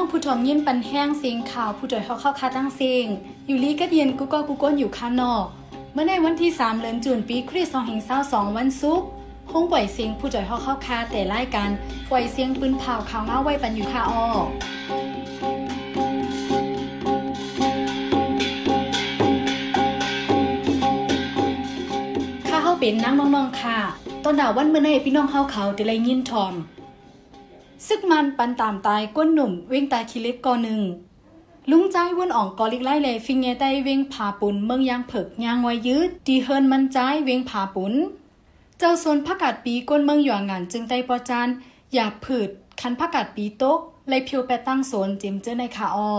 น้องผู้ถอมยินปันแห้งเสียงข่าวผู้จ่อยเขาเข้าคาตั้งเสียงอยู่ลีก็เย็นกูก็กูก้นอยู่ข้านอกเมื่อในวันที่3เดือนจุนปีคริสต์2522วันศุกร์ห้องปล่อยเสียงผู้จ่อยเขาเข้าคาแต่ไล่กันปล่อยเสียงปืนเผาข่าวเงาไว้ปันอยู่ค่ะอ้อข้าเข้าเป็นนั่งมองๆค่ะ ตอนดาววันเมื่อในพี่น้องเข้าเขาแต่ไรยินทอม ซึกมันปันตามตายก้นหนุ่มเว้งตายคิเล็กกอหนึ่งลุงใจวนอ่องกอลิกไล่เลยฟิงเงไตเว้งผาปุนเมืองยางเผิกยางไวยืดดีเฮินมันใจเว้งผาปุนเจ้าโซนพักกาดปีก้นเมืองหยวงงานจึงไตปอจานอย่าผืดคันพักกาดปีโต๊กเลยเพียวแปตั้งโซนเจมเจอในขาอ้อ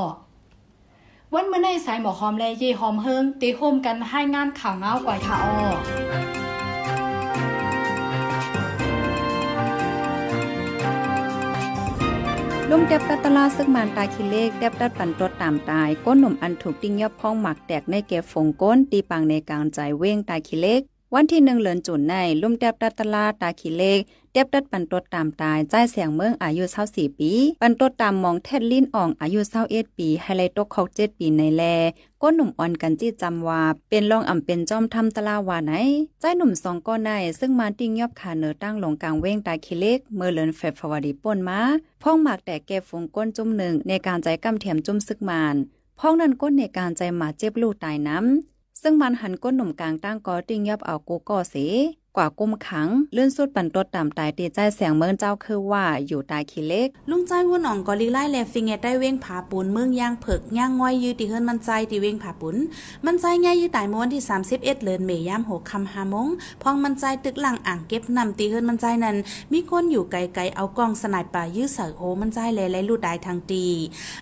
วันเมื่อในสายหมอหอมและเยหอมเฮิงตีโฮมกันให้งานข่าวเงากว่าขาอ้อ ลุ่มเด็บกัตลาซึกมันตายคิเลกเด็บดัดปันตดตามตาย ก้นหนุ่มอันถูกติ้งยอบพ้องหมักแตกในเก็บฝงก้นตีปังในกลางใจเว้งตายคิเลก วันที่หนึ่งเหลือนจุนในลุ่มเด็บดัดตลาตาคิเลกเด็บดัดปันตดตามตายใจเสียงเมืองอายุ24ปี ปันตดตามมองเท็ดลิ้นอ่องอายุ21ปีไฮไลท์ตกคอก7ปีในแลก้นหนุ่มอ่อนกันจี้จำว่า เป็นรองอ่ำเป็นจอมทำตลาวาไหน ใจหนุ่มสองก้อนในซึ่งมาติ้งยอบขาเหนือตั้งลงกลางเว้งตาคิเล็กเมื่อเลินเฟฟวาดีป่นมาพ่องหมากแต่แก่ฝงก้นจุ่มหนึ่งในการใจกำเทียมจุ่มซึกมานพ่องนั้นก้นในการใจหมาเจ็บลูกตายน้ำ ซึ่งมันหันก้นหนุ่มกลางตั้งกอติ้งยับเอากูก่อเส กว่ากุมขังเลื่อนสุดปันตดตามตายตีใจเสียงเมืองเจ้าคือว่าอยู่ตายคิเล็ก ลุงใจวุ่นอ่องกอลิไล่แลฟิงเงได้เว้งผาปุนเมืองย่างเผิกย่างง้อยยืดติเฮิรนมันใจติเว้งผาปุนมันใจง่ายยืดตายมื่อวันที่31เดือนเมยามหกคำหามงพองมันใจตึกหลังอ่างเก็บนำติเฮิรนมันใจนั้น มีคนอยู่ไกลๆเอากองสนายป่ายื้อเสือโหมันใจแลไลลูดได้ทางตี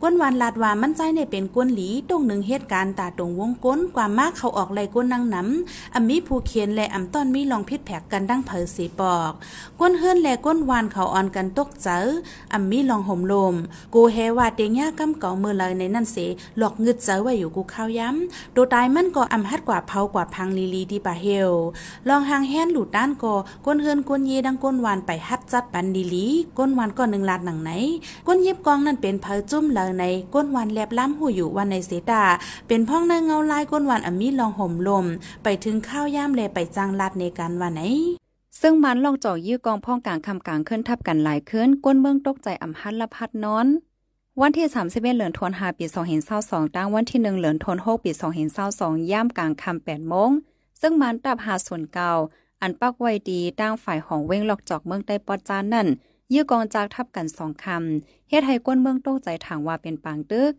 ก้นวันลาดว่ามันใจในเป็นก้นหลีตรงหนึ่งเหตุการณ์ตาตรงวงก้นกว่ามากเขาออกไล่ก้นนางน้ำอัมมีผู้เขียนและอัมต้อนมีลองพิษแผกกันดังเผอสีปอก ก้นเฮือนและก้นวานเขาอ่อนกันตกเจออัมมีลองห่มลม กูเฮว่าเตียงย่ากำเก่ามือเลยในนั่นเสหลอกงึดเจอไว้อยู่กูข้าวย้ำตัวตายมันก็อำฮัดกว่าเผากว่าพังลีลีที่ป่าเฮลลองหางแฮนหลุดด้านก็ก้นเฮือนก้นเยดังก้นวานไปฮัดจัดปันดีลีก้นวานก็หนึ่งลาดหนังไหน ก้นเย็บกองนั่นเป็นเพอจุ่มเลยในก้นวานแลบล้ำหูอยู่วันในเสตาเป็นพ่องในเงาลายก้นวานอัมมีลองห่มลม ไปถึงข้าวย่ำแลยไปจ้างลาดในการวันไหนซึ่งมันลองจ่อยื้อกองพ่องกลางคำกลางขึ้นทับกันหลายขึ้นก้นเมืองตกใจอำฮัดละพัดนอน วันที่31เหลือนทวนหาปี2022ตั้งวันที่1เหลือนทวน6ปี2022ย่ามกลางคำ8โมงซึ่งมันตับหาส่วนเก่า อันปักไว้ดีตั้งฝ่ายของเว้งหลอกจอกเมืองใต้ปอจานนั่นยื้อกองจากทับกันสองคำเฮ็ดให้ก้นเมืองตกใจถางว่าเป็นปางตึก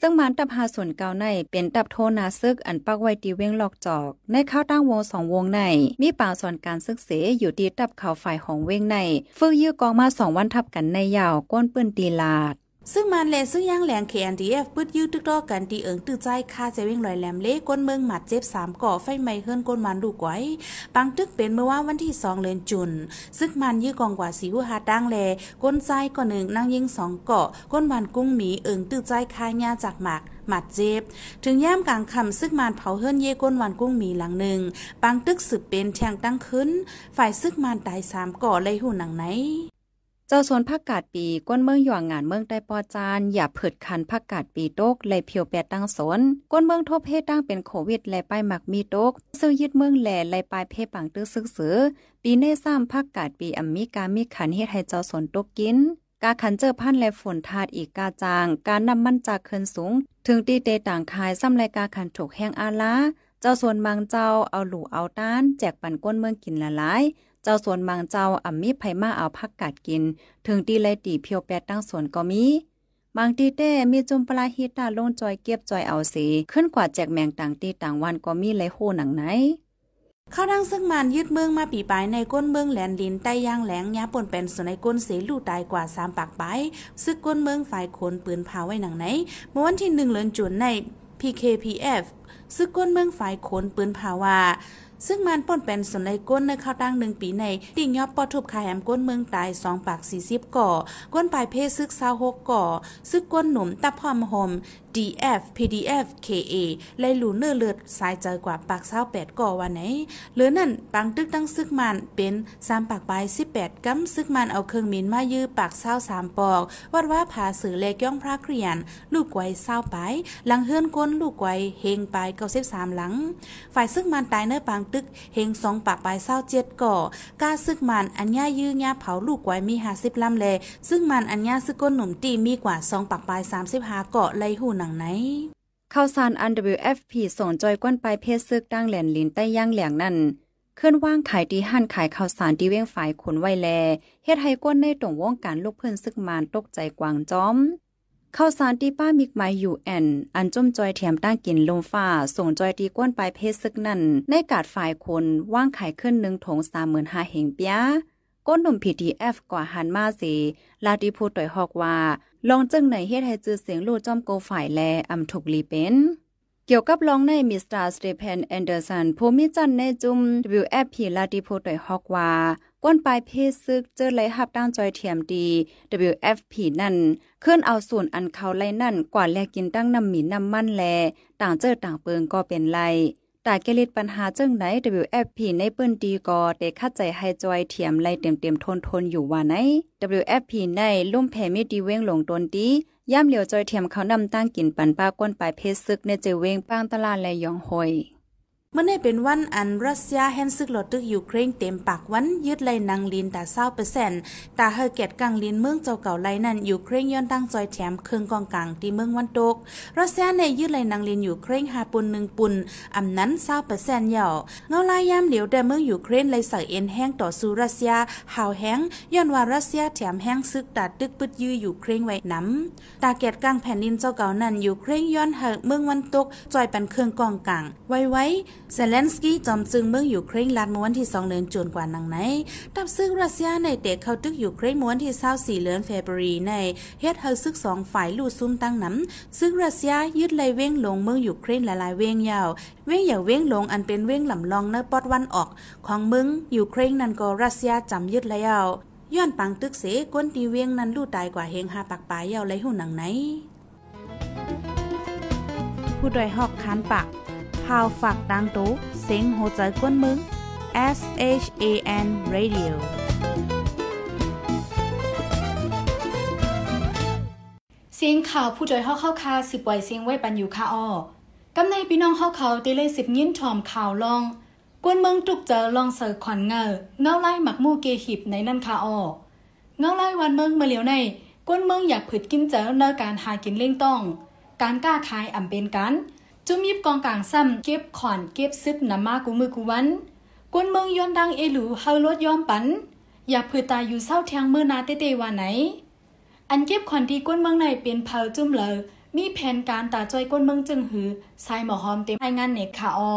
ซึ่งมันตับหาส่วนเก่าในเป็นตับโทนาซึกอันปักไว้ตีเว้งหลอกจอก ในข้าวตั้งวงสองวงใน มีป่าส่วนการซึกเสอยู่ตีตับเขาฝ่ายของเว้งใน ฝึกยื้อกองมาสองวันทับกันในยาวก้นปืนตีลาด ซึ่งมันแลซึ่งย่างแหลง KNDF ปึดยื้อตึกดอกกันตีเอิงตื้อใจค่าใจเว้งลอยแหลมเละก้นเมืองหมัดเจ็บสามก่อไฟไหม้เฮิรนก้นมันดูกไว้ปังตึกเป็นเมื่อว่าวันที่สองเลนจุน ซึ่งมันยื้อกองกว่าสีหัวหาดังแลก้นใจก่อหนึ่งนั่งยิงสองเกาะก้นวันกุ้งหมีเอิงตื้อใจค่าหญ้าจากหมากหมัดเจ็บ ถึงย่ามกลางคำซึกมานเผาเฮิรนเย่ก้นวันกุ้งหมีหลังหนึ่งปังตึกสืบเป็นแทงตั้งขึ้น ฝ่ายซึกมานตายสามก่อเลยหูหนังไหน เจ้าสวนผักกาดปีก้นเมืองหยวงงานเมืองใต้ปอจานอย่าเผิดคันผักกาดปีโตกเลยเพียวแปดตั้งสนก้นเมืองทบเพศตั้งเป็นโควิดและป้ายหมักมีโตกซื้อยึดเมืองแหล่เลยปลายเพปังตึกซึกเสือปีในซ้ำผักกาดปีอัมมีกามีขันเฮ็ดให้เจ้าสวนตกกินกาขันเจอพันและฝนทาดอีกกาจาง การนำมันจากเคินสูง ถึงตีเตต่างคายซ้ำรายกาขันถูกแห้งอาลาเจ้าส่วนบางเจ้าเอาหลูเอาต้าน แจกปันก้นเมืองกินละลาย เจ้าสวนบางเจ้าอ่ำมีไผมาเอาพักกาดกิน ถึงตีไลตีเพียวแปดตั้งสวนก็มีบางตีเต้มีจุมปลาฮิตาลงจอยเก็บจอยเอาสีขึ้นกว่าแจกแมงต่างตีต่างวันก็มีเลโหหนังไหนเข้าดังซึ่งมันยืดเมืองมาปีปลายในก้นเมืองแหลนลินใต้ย่างแหลงยาปนเป็นส่วนในก้นเสลูตายกว่าสามปากไปซึกก้นเมืองฝ่ายขนปืนพาไว้หนังไหนเมื่อวันที่หนึ่งเลือนจุนใน PKPF ซึกก้นเมืองฝ่ายขนปืนพาว่า ซึ่งมันป่นเป็นสนในก้นในข้าวตั้งหนึ่งปีในติ่งยอบปอทุบขายแหมก้นเมืองตายสองปากสี่สิบก่อ ก้นปลายเพศซึกเศร้าหกก่อ ซึกก้นหนุ่มตะพอมหม DF PDF KA ไล่ลูเนื้อเลือดสายใจกว่าปากเศร้าแปดก่อวันไหนเหลือนั่นปังตึกตั้งซึกมันเป็นสามปากปลายสิบแปดกัมซึกมันเอาเครื่องมินมายื้อปากเศร้าสามปอก วัดว่าผาสื่อเลกย่องพระเกรียน ลูกไกวเศร้าไป หลังเฮือนก้นลูกไกวเฮงไปเก้าสิบสามหลัง ฝ่ายซึกมันตายเนื้อปางตึกเฮงสองปากปลายเศร้าเจ็ดก่อกาซึกมันอันย่ายื้อย่าเผาลูกไกวมีห้าสิบลำแลซึ่งมันอันย่าซึกก้นหนุ่มตีมีกว่าสองปากปลายสามสิบห้าเกาะไล่หูหนังไหนข่าวสารอัน WFP ส่งจอยก้นไปเพศซึกดังแหลนลินใต้ย่างแหลงนั่นเคลื่อนว่างขายดีหันขายข่าวสารที่เว้งฝ่ายขนไวแลเฮ็ดให้ก้นในตรงวงการลูกเพิ่อนซึกมานตกใจกวางจอมข่าวสารที่ป้ามิกไมยูแอนอันจมจอยแถมตั้งกินลมฟ้า ส่งจอยตีก้นไปเพศซึกนั่น ในกาดฝ่ายคนว่างขายขึ้นหนึ่งถงสามหมื่นห้าเหงเปียก้นหนุ่ม PDF กว่าหันมาสีลาติพูดต่อยฮอกว่า ลองจึงไหนเฮ็ดให้จือเสียงลู่จอมโกฝ่ายแลอำถูกลีเป็น เกี่ยวกับรองในมิสเตอร์สเตเฟนแอนเดอร์สันผู้มีจันในจุม WFP ลาติโพตอยฮอกว่าก้นปลายเพศซึกเจอไหลหับด้านจอยเทียมดี WFP นั่นขึ้นเอาส่วนอันเขาไล่นั่นกว่าแลกินตั้งน้ำหมีน้ำมันแล ต่างเจอต่างเปิงก็เป็นไร แต่เกลิดปัญหาเจ้งไหน WFP ในเปิ้นดีก็ได้คัดใจให้จอยเทียมไล่เต็มเต็มทนทนอยู่ว่าไหน WFP ในลุ่มแผ่มิดีเว้งหลงตนดีย่ำเหลียวจอยเทียมเขานำตั้งกินปันป้าก้นปลายเพศซึกในเจเวงปางตลาดและยองหอย เมื่อในเป็นวันอันรัสเซียแฮนซึกหลดตึกยูเครนเต็มปากวันยึดไลนางลินแต่เศร้าเปอร์เซ็นต์แต่เฮอเกตกังลินเมืองเจ้าเก่าไลนั่นยูเครนย้อนตั้งจอยแถมเครื่องกองกลางที่เมืองวันตก รัสเซียในยึดไลนางลินยูเครนหาปุนหนึ่งปุนอำนั้นเศร้าเปอร์เซ็นต์เหย่าเงาลายยามเหลียวแต่เมืองยูเครนเลยใส่เอ็นแห้งต่อสู้รัสเซียหาวแห้งย้อนว่ารัสเซียแถมแห้งซึกตัดตึกปึดยื้อยูเครนไว้น้ำตาเกตกลางแผ่นดินเจ้าเก่านั่นยูเครนย้อนเฮอเมืองวันตกจอยปันเครื่องกองกลางไว้ไว้เซเลนสกี้จอมจึงเมืองอยู่เคร่งลาดมวันที่2เดือนจุนกว่านังไหนตับซึ่งรัสเซียในเด็กเขาตึกอยู่เคร่งมื่อวันที่24เดือนเฟบรีในเฮ็ดเฮาซึกสองฝ่ายลู่ซุ่มตั้งน้ำซึ่งรัสเซียยึดเลยเว้งลงเมืองอยู่เคร่งหลายๆเว้งยาวเว้งอย่าเว้งลงอันเป็นเว้งลำลองในปอดวันออก ของเมืองอยู่เคร่งนั่นก็รัสเซียจำยึดแล้วย้อนปังตึกเสก้นตีเวียงนั้นลู่ตายกว่าเฮงหาปากปลายยาวไรหุ่นหนังไหนผู้ดยหอกคานปาก พาวฝากดังตู้เสียงโหใจกวนมึง S H A N Radio เสียงข่าวผู้จอยเฮาเข้าคาสิบไหวเสียงไว้ปันอยู่ค่ะอ้อกำในพี่น้องเฮาเขาได้เลยสิบยินถอมข่าวลอง กวนเมืองตุกเจอลองเสิร์ขวัญเงาเงาไล่หมักมู่เกหิบในนั่นค่ะอ้อเงาไล่วันเมืองมาเหลียวในกวนเมืองอยากผึดกินเจอในการหากินเล่งต้อง การกล้าขายอ่ำเป็นกัน จุมยิบกองกลางซ้ำเก็บขอนเก็บซึกนำมากูมือกูวันกวนเมืองย้อนดังเอหลูเฮาลดยอมปัน อยากผือตายอยู่เศร้าแทงเมื่อนาเตเตว่าไหน อันเก็บขอนที่ก้นเมืองในเป็นเพาจุ่มเลยมีแผนการตาจอยก้นเมืองจึงหือใส่หมอหอมเต็มรายงานเน็ตค่ะอ้อ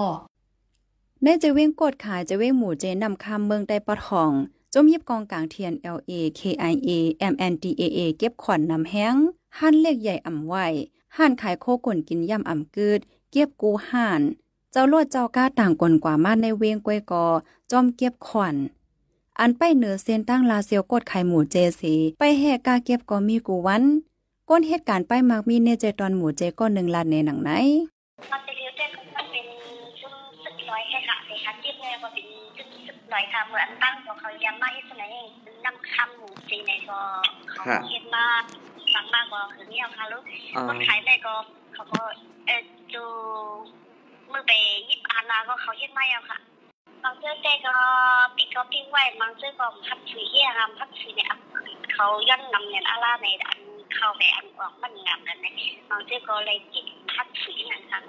ในจะเว้งกดขายจะเว้งหมู่เจนำคำเมืองได้ปอทองจมยิบกองกลางเทียน LA KIA MNDAA เก็บขอนนำแห้งหันเล็กใหญ่อ่ำไหวหันขายโคก่นกินย่ำอ่ำกืด เก็บกูห่าน เจ้าลวดเจ้าก้าต่างกลกว่ามาในเวงกวยกอ จอมเก็บขอนอันไปเหนือเส้นตั้งลาเซียวกดไข่หมูเจสีไปแหกกาเก็บก็มีกูวัน ก้นเหตุการณ์ไปมักมีเนเจตอนหมูเจก้อนหนึ่งลาดในหนังไหนมันจะเรียกได้มันเป็นซึ่งสึกร้อยแค่ค่ะสิคะจิ๊บเนี่ยก็เป็นสึกสึกร้อยค่ะเหมือนตั้งของเขาย้ำมาที่สมัยนำคำหมู่จีในก็เขาเขียนมาฟังมากกว่าคือเนี่ยค่ะลูกคนขายได้ก็ เขาก็เออจูมือไปยิบอานาก็เขาเขียนมาแล้วค่ะบางเสื้อเต้ก็ปิดก็ปิ้งไว้บางเสื้อก็พัดถุยเฮียค่ะพัดถุยเนี่ยเขาย้อนนำเนี่ยอาล่าในอันเข้าไปอันออกมันงามนั่นเลยบางเสื้อก็เลยจิตพัดถุยนั่นค่ะ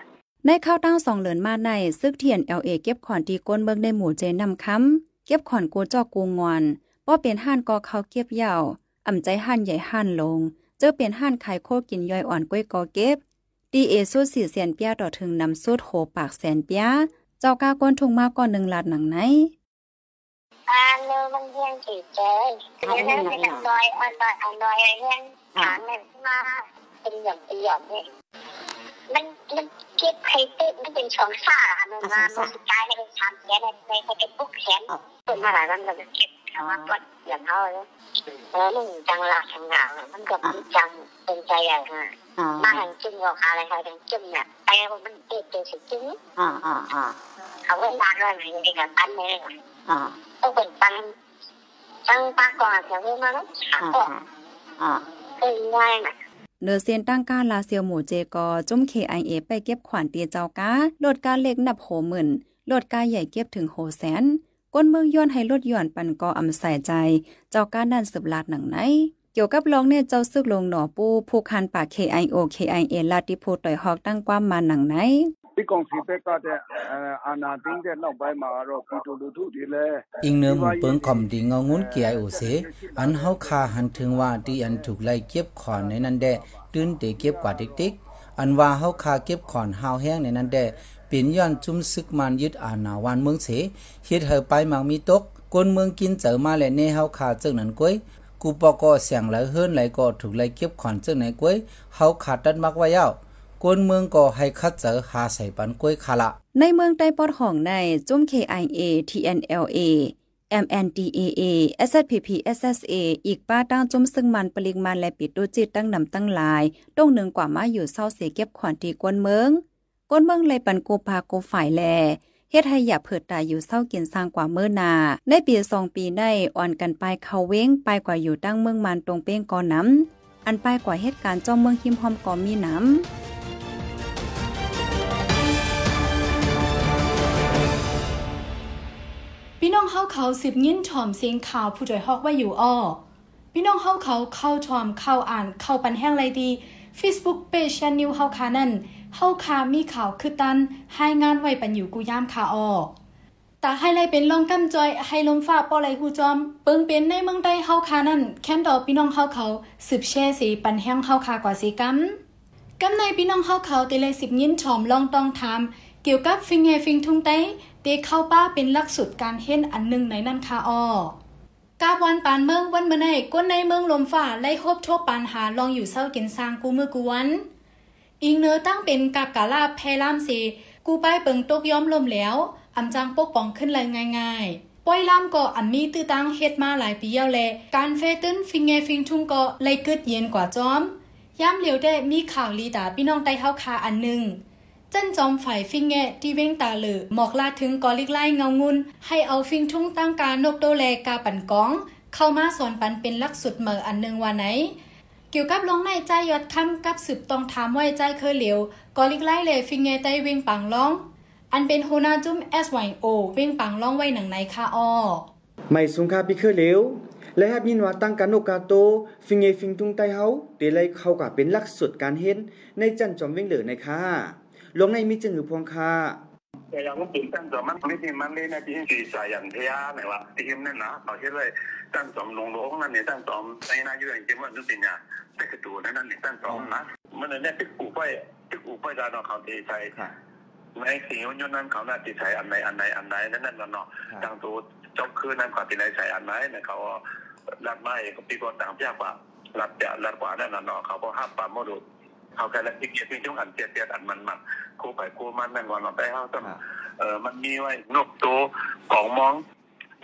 ในข้าวตั้งสองเหลือนมาในซึกเทียน LA เอเก็บขอนตีก้นเบิงในหมู่เจนำค้ำเก็บขอนกูจอกกูงอนป้อเป็นห่านกอเขาเก็บยาวอ่ำใจห่านใหญ่ห่านลง เจอเป็นห่านไข่โคกินย่อยอ่อนก้อยกอเก็บ ดีเอสูดสี่แสนเปียต่อถึงนำสูดโหปากแสนเปียเจ้าก้าก้นทุงมากก่อนหนึ่งลาดหนังไหนอ่าเนื้อมันเยี่ยงจีเจยคือนั่นเป็นดอยอ่อนดอยอ่อนดอยอะไรเงี้ยหางเนี่ยมาเป็นหย่อมเป็นหย่อมเนี่ยมันมันเก็บไข่ตึกมันเป็นช่องซ่ามันมามันสุดท้ายให้เป็นชามแขนในในเป็นปุ๊กแขนต้นมาหลายวันแล้วเก็บแต่ว่าก็อย่างเขาเลยแล้วมึงจังหลักทางงานมันก็จังเป็นใจอย่าง ค่ะมาหันจึงบอกอะไรเขาถึงจึงเนี่ยแต่มันเด็ดเด็ดจึงอ่าอ่าอ่าเขาก็ตาด้วยมันเป็นการปั้นเลยอ่าต้องเป็นปั้นตั้งปากก่อนเสียงมาแล้วอ่าก็อ่าเป็นง่ายนะเนอเซียนตั้งก้าลาเซียวหมู่เจกอจุ้ม KIA ไปเก็บขวานเตียเจ้ากาลดการเล็กนับโหหมื่นลดการใหญ่เก็บถึงโหแสนก้นเมืองย้อนให้ลดหย่อนปันกออำใส่ใจ เจ้าก้านั่นสืบลาดหนังไหน เกี่ยวกับรองเนี่ยเจ้าซึกลงหนอปูผู้คันปาก KIO KIA ลาติโพต่อยฮอกตั้งความมาหนังไหน ဒီကောင်စီဘက်ကတဲ့အာနာတင်းတဲ့နောက်ပိုင်းမှာတော့ပြည်သူလူထုတွေလည်း อิงเนิมเปิงคอมดีเงางุนเกียโอเสอันเฮาคาหันถึงว่าที่อันถูกไล่เก็บขอนในนั้นแดตื่นเตเก็บกว่าติ๊กๆอันว่าเฮาคาเก็บขอนหาวแห้งในนั้นแดเป็นย้อนจุ้มซึกมันยึดอาณาวันเมืองเสเฮ็ดให้ไปมังมีตกกนเมืองกินเจอมาและเนเฮาคาจึงนั้นก้อย กูปอก็เสียงไหลเฮิรนไหลก็ถูกไล่เก็บขอนจึงไหนก้อยเฮาขาดตัดมักไว้ยาวกวนเมืองก็ให้คัดเจอหาใส่ปันก้อยคาละ ในเมืองใต้ปอดของในจุ้ม KIA TNLA MNDAA SSPP SSA อีกป้าตั้งจุ้มซึ่งมันปริมาณและปิดดูจิตตั้งนำตั้งหลายต้องหนึ่งกว่ามาอยู่เศร้าเสียเก็บขวัญที่กวนเมืองกวนเมืองเลยปันโกพาโกฝ่ายแล เฮ็ดให้อย่าเผิดตายอยู่เศร้ากินสร้างกว่าเมื่อนาในปีสองปีในอ่อนกันไปเขาเว้งไปกว่าอยู่ตั้งเมืองมันตรงเป้งกอนน้ำอันไปกว่าเหตุการณ์จ้องเมืองหิมหอมกอมีน้ำพี่น้องเฮาเขาสืบยินถ่อมเสียงข่าวผู้จ่อยฮอกไว้อยู่อ้อพี่น้องเฮาเขาเข้าถ่อมเข้าอ่านเข้าปันแห้งไรดี Facebook Page และนิวเฮาคานั่น เฮาคามีข่าวคือตันให้งานไว้ปันอยู่กูย่ามคาอ้อตาให้ไลเป็นลองกำจอยให้ลมฟ้าปอไหลหูจอม เปิงเป็นในเมืองใต้เฮาคานั่นแค้นดอกพี่น้องเฮาเขาสืบแช่สีปันแห้งเฮาคากว่าสีกำกำในพี่น้องเฮาเขาเตเลยสิบยินชอมลองต้องถามเกี่ยวกับฟิงเฮฟิงทุงไตเตเข้าป้าเป็นลักสูตรการเห็นอันหนึ่งในนั้นค่ะอ้อกาบวันปานเมืองวันเมื่อในก้นในเมืองลมฝ่าไล่คบโทบปานหาลองอยู่เศร้ากินสร้างกูมือกูวัน อิงเนอตั้งเป็นกับกาลาแพล่ามเสกูป้ายเปิงตกย้อมลมแล้วอำจังปกป้องขึ้นเลยง่ายๆป้อยล่ามก็อำมีตื้อตั้งเฮ็ดมาหลายปีแล้วแลการเฟตื้นฟิงเงฟิงทุ่งก็เลยกึดเย็นกว่าจอมย่ามเหลียวได้มีข่าวลีดาพี่น้องไต้เฮาคาอันหนึ่งเจ้นจอมฝ่ายฟิงแงที่เว้งตาเหลือหมอกลาถึงกอลิกไล่เงางุนให้เอาฟิงทุ่งตั้งการนกโตแลกาปั่นกอง เข้ามาสอนปันเป็นลักสุดเหมออันหนึ่งว่าไหน เกี่ยวกับลงในใจยอดคำกับสืบต้องถามไว้ใจเคยเหลียวกอลิกไล่เลยฟิงแงะไต้เว้งปังร้อง อันเป็นโฮนาจุ้ม SYO เว้งปังร้องไว้หนังไหนคะอ้อไม่สงคาพิเคอเหลวและฮับยินว่าตั้งการโนกาโต ฟิงเงฟิงทุงไตเฮาเตเลยเข้ากับเป็นลักสุดการเห็นในจันจอมเว้งเหลือในค่ะลงในมีจึงหือพวงค่ะ แต่ยังก็เป็นตั้งจอมมันไม่ใช่มันเลยนะที่ที่สายอย่างเทียไหนวะที่เห็นนั่นนะเขาเชื่อยตั้งจอมลงโลกนั่นเองตั้งจอมในนาอยู่อย่างเจมันนึกเป็นอย่างแต่กระตูนั่นนั่นเนี่ยตั้งจอมนะมันเนี่ยที่กูไปที่กูไปดานเขาเทใช้ค่ะในสิ่งยนนั้นเขาน่าจะใช้อันไหนอันไหนอันไหนนั่นนั่นเนาะดังตัวจบคืนนั้นเขาที่ไหนใช้อันไหนเนี่ยเขาลัดไม้ก็ปีก่อนต่างยากกว่าลัดจะลัดกว่านั่นเนาะเขาก็ห้ามปามโมดู เขาแค่ละอีกเกียรติช่วงอันเจียดเจียดอันมันมันคู่ไปคู่มันนั่นวันเราได้เขาต้องเออมันมีไว้นกตัวกองมอง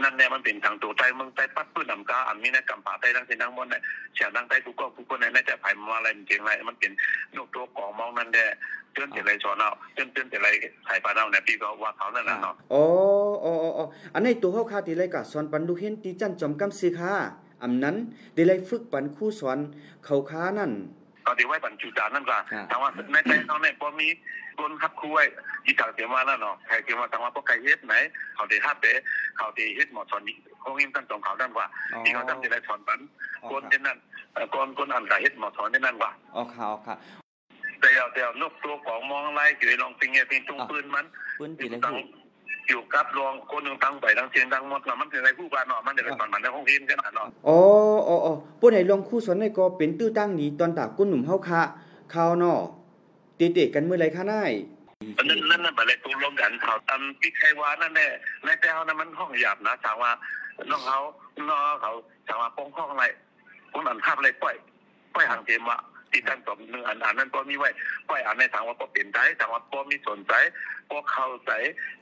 นั่นเนี่ยมันเป็นทางตัวใต้เมืองใต้ปัดปื้นลำกาอันมีในกำป่าใต้ทั้งสิ้นทั้งหมดเนี่ยเสียงดังใต้ทุกก็ทุกคนในน่าจะไผ่มาอะไรจริงๆไรมันเป็นนกตัวกองมองนั่นแหละเตือนแต่ไรสอนเอาเตือนเตือนแต่ไรไผ่ปลาเน่าเนี่ยพี่ก็ว่าเขานั่นแหละเนาะอ๋ออ๋ออ๋ออ๋ออันในตัวเฮาคาติเลยกะสอนปันดูเห็นตีจันจอมกำซื้อค่ะอำนั้นได้เลยฝึกปันครู่สอนเขาค้านั่น ก็ดีไว้บรรจุจานนั่นก็ครับทางว่าในใจเขาเนี่ยพอมีคนฮับคุยที่ทางเสียมาแล้วเนาะใครเสียมาทางว่าพวกใครเฮ็ดไหนเขาได้ฮับเตะเขาได้เฮ็ดหมอสอนนี่คงยิ้มกันตรงเขาด้านว่าที่เขาทำจะได้สอนปันอ๋อคนเช่นนั้นเอ่อคนคนอันก็เฮ็ดหมอสอนเช่นนั้นว่าอ๋อค่ะอ๋อค่ะแต่เอาแต่เอานกตัวของมองไล่อยู่ในลองปิงเงี้ยปิงตรงปืนมันปืนอตียู่เลยตั้งฮู้ อยู่กับรองคนหนึ่งตั้งไปตั้งเสียงตั้งหมดแล้วมันเป็นอะไรผู้การเนาะมันเดี๋ยวไปสอนมันในห้องเรียนกันเนาะอ๋ออ๋ออ๋อผู้ใดลองครู่สอนในก็เป็นตื้อตั้งนี้ตอนตากุ้นหนุ่มเฮาค่ะข่าวเนาะเตะๆกันเมื่อไรคะนายนั่นนั่นนั่นอะไรตัวรวมกันเขาทำพิไควานั่นแหละในแต่เขานั้นมันห้องหยาบนะถามว่าน้องเขาน้องเขาถามว่าป้องห้องอะไรคนอันภาพอะไรปล่อยปล่อยห่างเทียมว่า ที่ตั้งสมหนึ่งอันอันนั้นก็มีไว้ปล่อยอันในทางว่าก็เป็นใจทางว่าก็มีสนใจก็เข้าใจ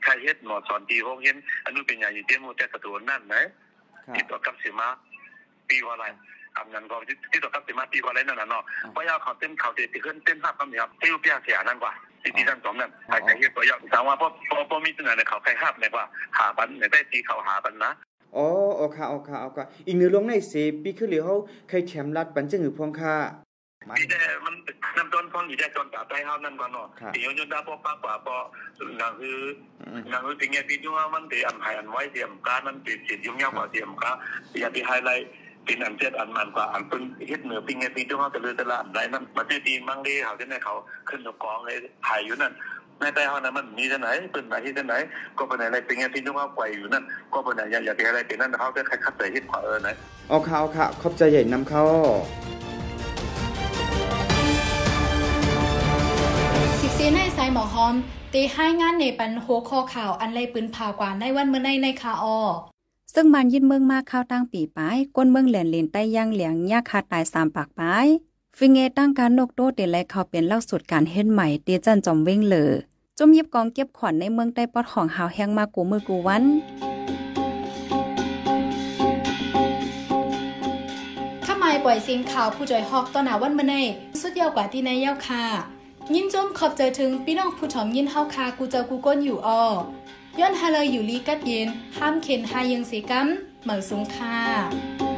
ใครเฮ็ดหมอสอนที่ห้องเห็นอันนู้นเป็นอย่างอยู่เตี้ยมูแต่กระตัวนั่นนะค่ะที่ตัวกับสิมาปีว่าอะไรทำงานก็ที่ตัวกับสิมาปีว่าอะไรนั่นน่ะเนาะเพราะยาเขาเต้นเขาเตะขึ้นเต้นภาพก็มีครับที่รูปยาเสียนั่นกว่าที่ที่ตั้งสมนั่นใครใครเฮ็ดตัวยาถามว่าพอพอพอมีตัวไหนเขาใครห้ามเนี่ยว่าหาปันเนี่ยได้ตีเขาหาปันนะอ๋อโอค่ะโอค่ะโอค่ะอีกหนึ่งลงในเสปีคือเหลียวเฮาใครแชมป์รัดปันจึงหือพองค่ะ มันที่ได้มันน้ำต้นของอยู่ได้จนกลับได้เฮานั่นก่อนเนาะครับที่ยนต์ดาพอปากกว่าพอหนังคืออืมหนังคือสิ่งเงี้ยที่ว่ามันตีอันหายอันไว้เตรียมการมันติดจิตยุ่งยากกว่าเตรียมการอย่าไปไฮไลท์เป็นอันเจ็ดอันมันกว่าอันเป็นเฮ็ดเหนือปิงเงี้ยที่ว่าจะเลือตลาดไหนนั่นมาที่ตีมังดีเขาที่ไหนเขาขึ้นกับกองเลยหายอยู่นั่นแม่แต่เฮานั้นมันมีที่ไหนเป็นไหนที่ไหน ก็เป็นไหนปิงเงี้ยที่ว่าไกวอยู่นั่น ก็เป็นไหนอย่าอย่าไปอะไรเป็นนั่นเขาจะใครคัดใจเฮ็ดขวาเออไหนเอาค่ะเอาค่ะขอบใจใหญ่นำเข้า สิบสีในสายหมอหอม ตีให้งานในปันโฮคอข่าวอันไรปืนผ่ากว่าในวันเมื่อในในคาออซึ่งมันยินเมืองมากเข้าตั้งปีปลายก้นเมืองแหลนเลนใต้ย่างเหลียงยาคาตายสามปากปลายฟิงเงตั้งการนกโตเตและเขาเป็นเล่าสุดการเฮ็ดใหม่เตียจันจอมเว้งเหลอจมยิบกองเก็บขวัญในเมืองใต้ปอดของหาวแห้งมากูมือกูวันถ้าไม่ปล่อยเสียงข่าวผู้จอยฮอกต้นหนาวันเมื่อในสุดยาวกว่าที่ในเย้าคา ยินจมขอบใจถึงพี่น้องผู้ถอมยินเฮาคากูเจอกูก้นอยู่อย้อนฮาเลยอยู่ลีกัดเย็นห้ามเข็นหายังเสกัมเหมือสูงค่า